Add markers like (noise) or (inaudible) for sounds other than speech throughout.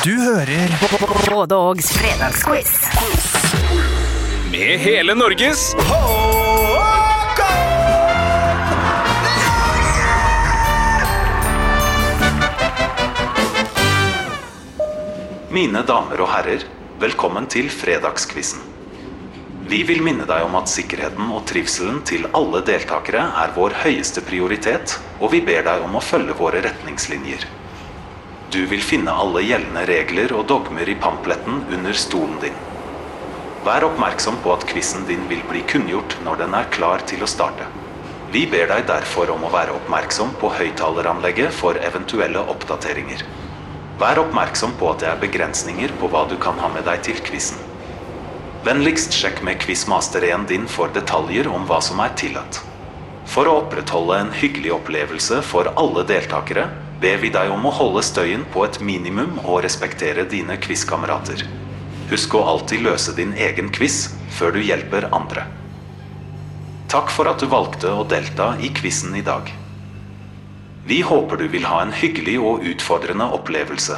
Du hører Både Ågs fredagsquiz. Med hele Norges Mine damer og herrer, velkommen til fredagskvissen. Vi vil minne deg om at sikkerheten og trivselen til alle deltakere er vår høyeste prioritet, og vi ber deg om å følge våre retningslinjer. Du vil finne alle gjeldende regler og dogmer i pampletten under stolen din. Vær oppmerksom på at quizen din vil bli kunngjort når den er klar til å starte. Vi ber deg derfor om å være oppmerksom på høyttaleranlegget for eventuelle oppdateringer. Vær oppmerksom på at det er begrensninger på hva du kan ha med deg til quizen. Vennligst sjekk med quizmasteren din for detaljer om hva som er tillatt. For å opprettholde en hyggelig opplevelse for alle deltakere, ber vi deg om å holde støyen på et minimum og respektere dine quizkamerater. Husk å alltid løse din egen quiz før du hjelper andre. Takk for at du valgte å delta i quizen i dag. Vi håper du vil ha en hyggelig og utfordrende opplevelse.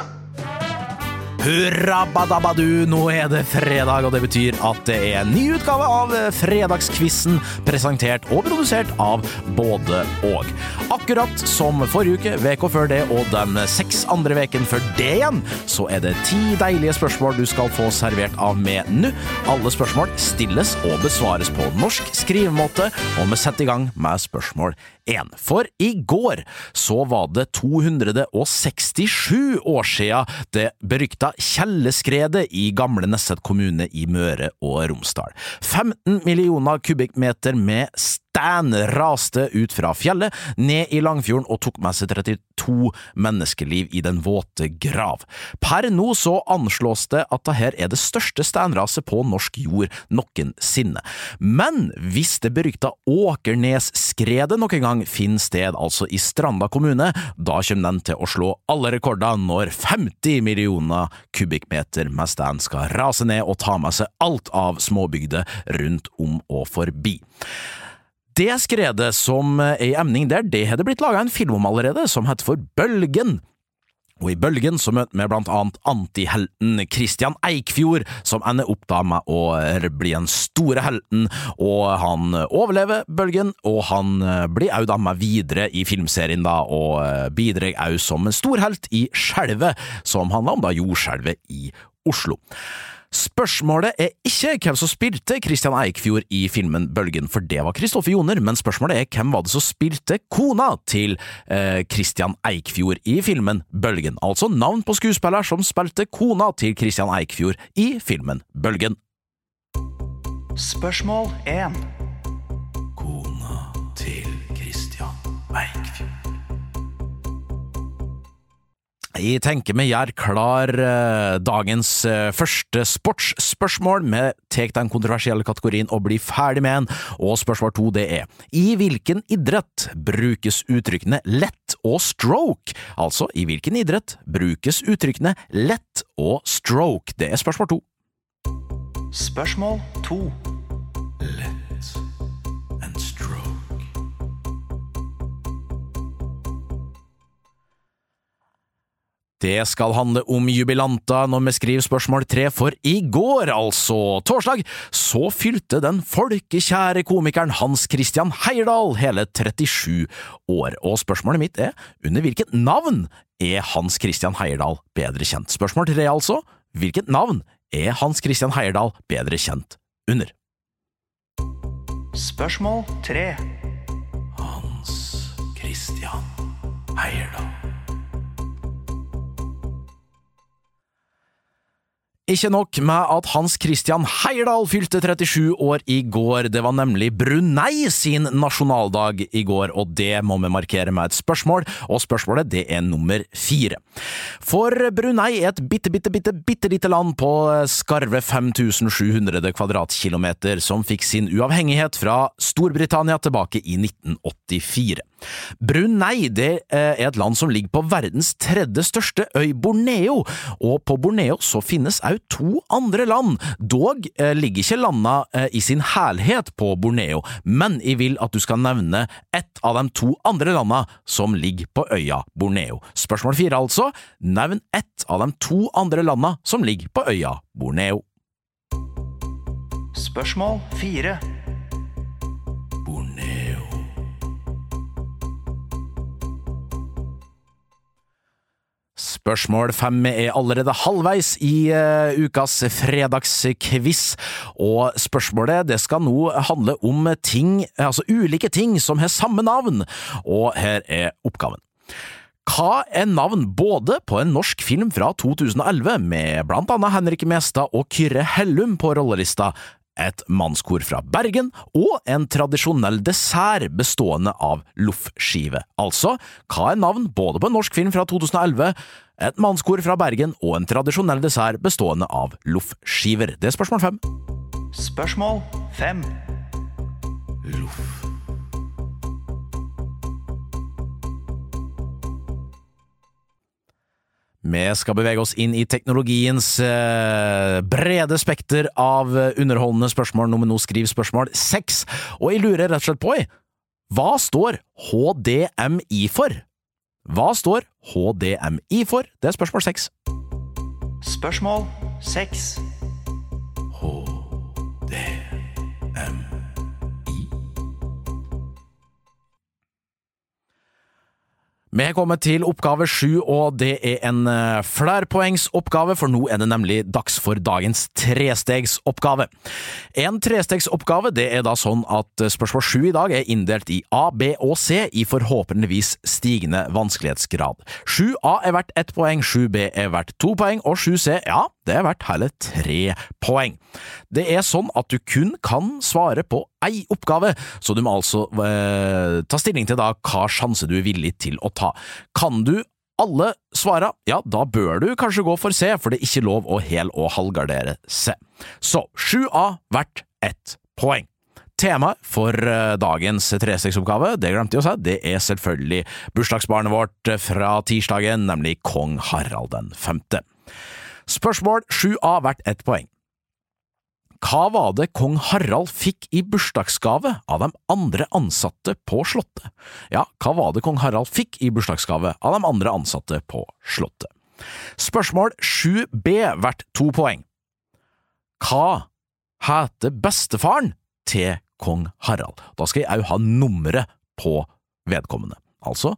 Hurra badabadu, nå er det fredag, og det betyr at det er en ny utgave av Fredagskvissen, presentert og produsert av både og. Akkurat som forrige uke, veka før det og den seks andre veken før det igjen, så er det ti deilige spørsmål du skal få servert av med nå. Alle spørsmål stilles og besvares på norsk skrivemåte, og vi setter i gang med spørsmål 1. For i går så var det 267 år sia det berykta Kjelleskredet i gamle Nesset kommune i Møre og Romsdal. 15 millioner kubikkmeter med sten raste ut fra fjellet, ned i Langfjorden og tok med seg 32 menneskeliv i den våte grav. Per nå så anslås det at dette er det største steinraset på norsk jord noensinne. Men hvis det berykta Åkernesskredet noen gang finner sted, altså i Stranda kommune, da kommer den til å slå alle rekorder når 50 millioner kubikkmeter med sten skal rase ned og ta med seg alt av småbygder rundt om og forbi. Det skredet som er i emning der, det har det blitt laga en film om allerede, som heter for Bølgen. Og i Bølgen så møter vi blant annet antihelten Christian Eikfjord, som ender opp da med å bli den store helten, og han overlever Bølgen, og han blir òg da med videre i filmserien da, og bidrar òg som en storhelt i Skjelvet, som handler om da jordskjelvet i Oslo. Spørsmålet er ikke hvem som spilte Christian Eikfjord i filmen Bølgen, for det var Kristoffer Joner, men spørsmålet er hvem var det som spilte kona til eh, Christian Eikfjord i filmen Bølgen? Altså navn på skuespiller som spilte kona til Christian Eikfjord i filmen Bølgen. Spørsmål 1. Jeg tenker vi gjør klar eh, dagens eh, første sportsspørsmål. Vi tar den kontroversielle kategorien og blir ferdig med den. Og spørsmål to det er I hvilken idrett brukes uttrykkene lett og stroke? Altså, i hvilken idrett brukes uttrykkene lett og stroke? Det er spørsmål to. Spørsmål to. Lett Det skal handle om jubilanta når vi skriver spørsmål tre, for i går, altså torsdag, så fylte den folkekjære komikeren Hans Christian Heyerdahl hele 37 år, og spørsmålet mitt er under hvilket navn er Hans Christian Heyerdahl bedre kjent? Spørsmål tre, altså, hvilket navn er Hans Christian Heyerdahl bedre kjent under? Spørsmål 3. Hans Christian Heyerdahl. Ikke nok med at Hans Christian Heyerdahl fylte 37 år i går, det var nemlig Brunei sin nasjonaldag i går, og det må vi markere med et spørsmål, og spørsmålet det er nummer fire. For Brunei er et bitte, bitte, bitte, bitte lite land på skarve 5700 kvadratkilometer, som fikk sin uavhengighet fra Storbritannia tilbake i 1984. Brunei det er et land som ligger på verdens tredje største øy, Borneo, og på Borneo så finnes òg òg to andre land. Dog eh, ligger ikke landa eh, i sin helhet på Borneo, men jeg vil at du skal nevne ett av de to andre landa som ligger på øya Borneo. Spørsmål fire, altså. Nevn ett av de to andre landa som ligger på øya Borneo. Spørsmål fire. Spørsmål fem er allerede halvveis i uh, ukas fredagsquiz, og spørsmålet det skal nå handle om ting, altså ulike ting som har samme navn, og her er oppgaven. Hva er navn både på en norsk film fra 2011 med blant annet Henrik Mestad og Kyrre Hellum på rollelista, et mannskor fra Bergen og en tradisjonell dessert bestående av loffskive. Altså, hva er navn både på en norsk film fra 2011, et mannskor fra Bergen og en tradisjonell dessert bestående av loffskiver? Det er spørsmål fem. Spørsmål fem. Vi skal bevege oss inn i teknologiens eh, brede spekter av underholdende spørsmål når vi nå skriver spørsmål seks, og jeg lurer rett og slett på, hva står HDMI for? Hva står HDMI for? Det er spørsmål seks. Spørsmål seks. Vi har kommet til oppgave sju, og det er en eh, flerpoengsoppgave, for nå er det nemlig dags for dagens trestegsoppgave. En trestegsoppgave det er da sånn at eh, spørsmål sju i dag er inndelt i A, B og C i forhåpentligvis stigende vanskelighetsgrad. 7A er verdt ett poeng, 7B er verdt to poeng, og 7C, ja, det er verdt hele tre poeng. Det er sånn at du kun kan svare på ei oppgave, så du må altså eh, ta stilling til da hva sjanse du er villig til å ta. Kan du alle svara, ja, da bør du kanskje gå for C, for det er ikke lov å hel- og halvgardere C. Så 7A verdt ett poeng. Temaet for eh, dagens trestegsoppgave, det glemte jeg å si, det er selvfølgelig bursdagsbarnet vårt fra tirsdagen, nemlig kong Harald den femte. Spørsmål 7A verdt ett poeng. Hva var det kong Harald fikk i bursdagsgave av de andre ansatte på Slottet? Ja, hva var det kong Harald fikk i bursdagsgave av de andre ansatte på Slottet? Spørsmål 7B verdt to poeng. Hva heter bestefaren til kong Harald? Da skal jeg òg ha nummeret på vedkommende, altså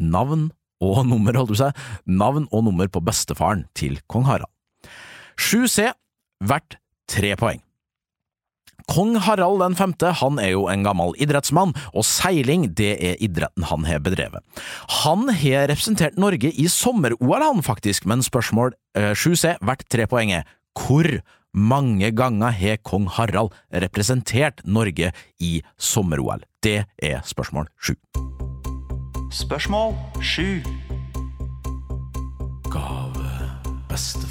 navn og nummer, holdt du seg, navn og nummer på bestefaren til kong Harald. 7C verdt tre poeng. Kong Harald den femte han er jo en gammel idrettsmann, og seiling det er idretten han har bedrevet. Han har representert Norge i sommer-OL, han faktisk, men spørsmål eh, 7C verdt tre poeng er hvor mange ganger har kong Harald representert Norge i sommer-OL? Det er spørsmål sju. Spørsmål sju. Gave bestefar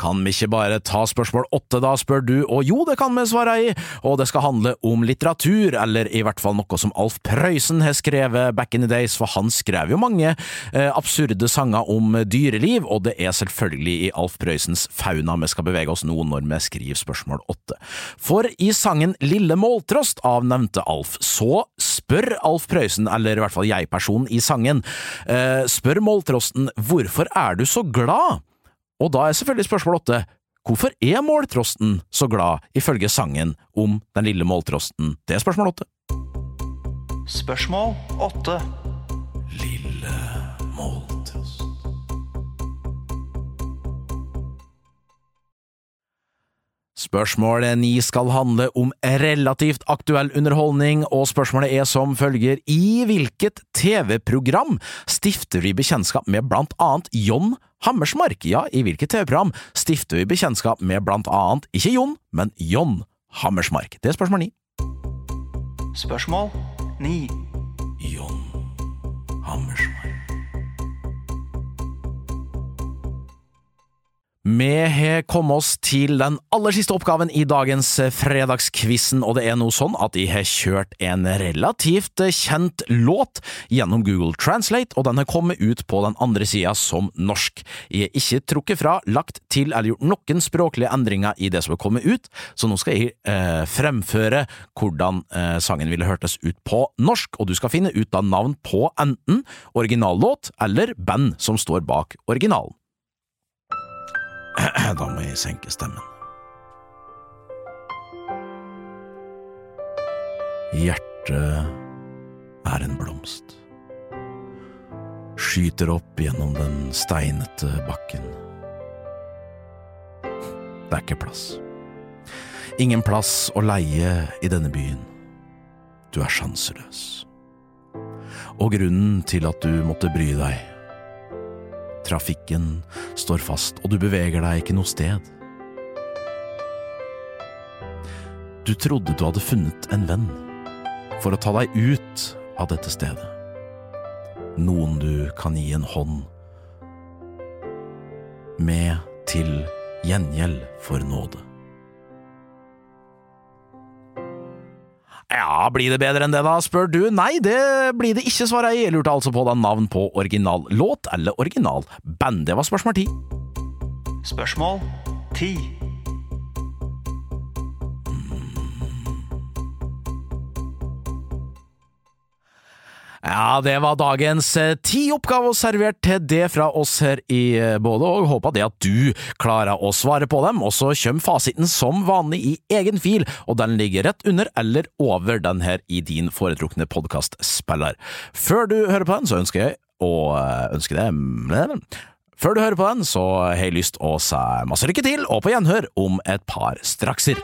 Kan vi ikke bare ta spørsmål åtte da, spør du, og jo, det kan vi svare i, og det skal handle om litteratur, eller i hvert fall noe som Alf Prøysen har skrevet back in the days, for han skrev jo mange eh, absurde sanger om dyreliv, og det er selvfølgelig i Alf Prøysens fauna vi skal bevege oss nå når vi skriver spørsmål åtte. For i sangen Lille Måltrost av nevnte Alf, så spør Alf Prøysen, eller i hvert fall jeg-personen i sangen, eh, spør Måltrosten hvorfor er du så glad? Og da er selvfølgelig spørsmål åtte, hvorfor er måltrosten så glad, ifølge sangen om den lille måltrosten? Det er spørsmål åtte. Spørsmål åtte. Lille måltrost. Spørsmål ni skal handle om relativt aktuell underholdning, og spørsmålet er som følger I hvilket TV-program stifter vi bekjentskap med blant annet John Hammersmark? Ja, i hvilket TV-program stifter vi bekjentskap med blant annet ikke Jon, men John Hammersmark? Det er spørsmål ni. Spørsmål ni. John Hammersmark. Vi har kommet oss til den aller siste oppgaven i dagens fredagskvissen, og det er nå sånn at jeg har kjørt en relativt kjent låt gjennom Google Translate, og den har kommet ut på den andre sida som norsk. Jeg har ikke trukket fra, lagt til eller gjort noen språklige endringer i det som har kommet ut, så nå skal jeg eh, fremføre hvordan eh, sangen ville hørtes ut på norsk, og du skal finne ut av navn på enten originallåt eller band som står bak originalen. (clears throat) Da må jeg senke stemmen. Hjertet er en blomst. Skyter opp gjennom den steinete bakken. Det er ikke plass. Ingen plass å leie i denne byen. Du er sjanseløs. Og grunnen til at du måtte bry deg Trafikken står fast, og du beveger deg ikke noe sted. Du trodde du hadde funnet en venn for å ta deg ut av dette stedet. Noen du kan gi en hånd med til gjengjeld for nåde. Ja, blir det bedre enn det da, spør du? Nei, det blir det ikke, svarer jeg. Jeg lurte altså på da navn på original låt eller original band. Det var spørsmål ti. Spørsmål 10. Ja, det var dagens eh, ti oppgaver servert til det fra oss her i eh, Både, og håper det at du klarer å svare på dem. Og så kommer fasiten som vanlig i egen fil, og den ligger rett under eller over den her i din foretrukne podkastspiller. Før du hører på den, så ønsker jeg å eh, ønske deg Før du hører på den, så har jeg lyst å si masse lykke til, og på gjenhør om et par strakser.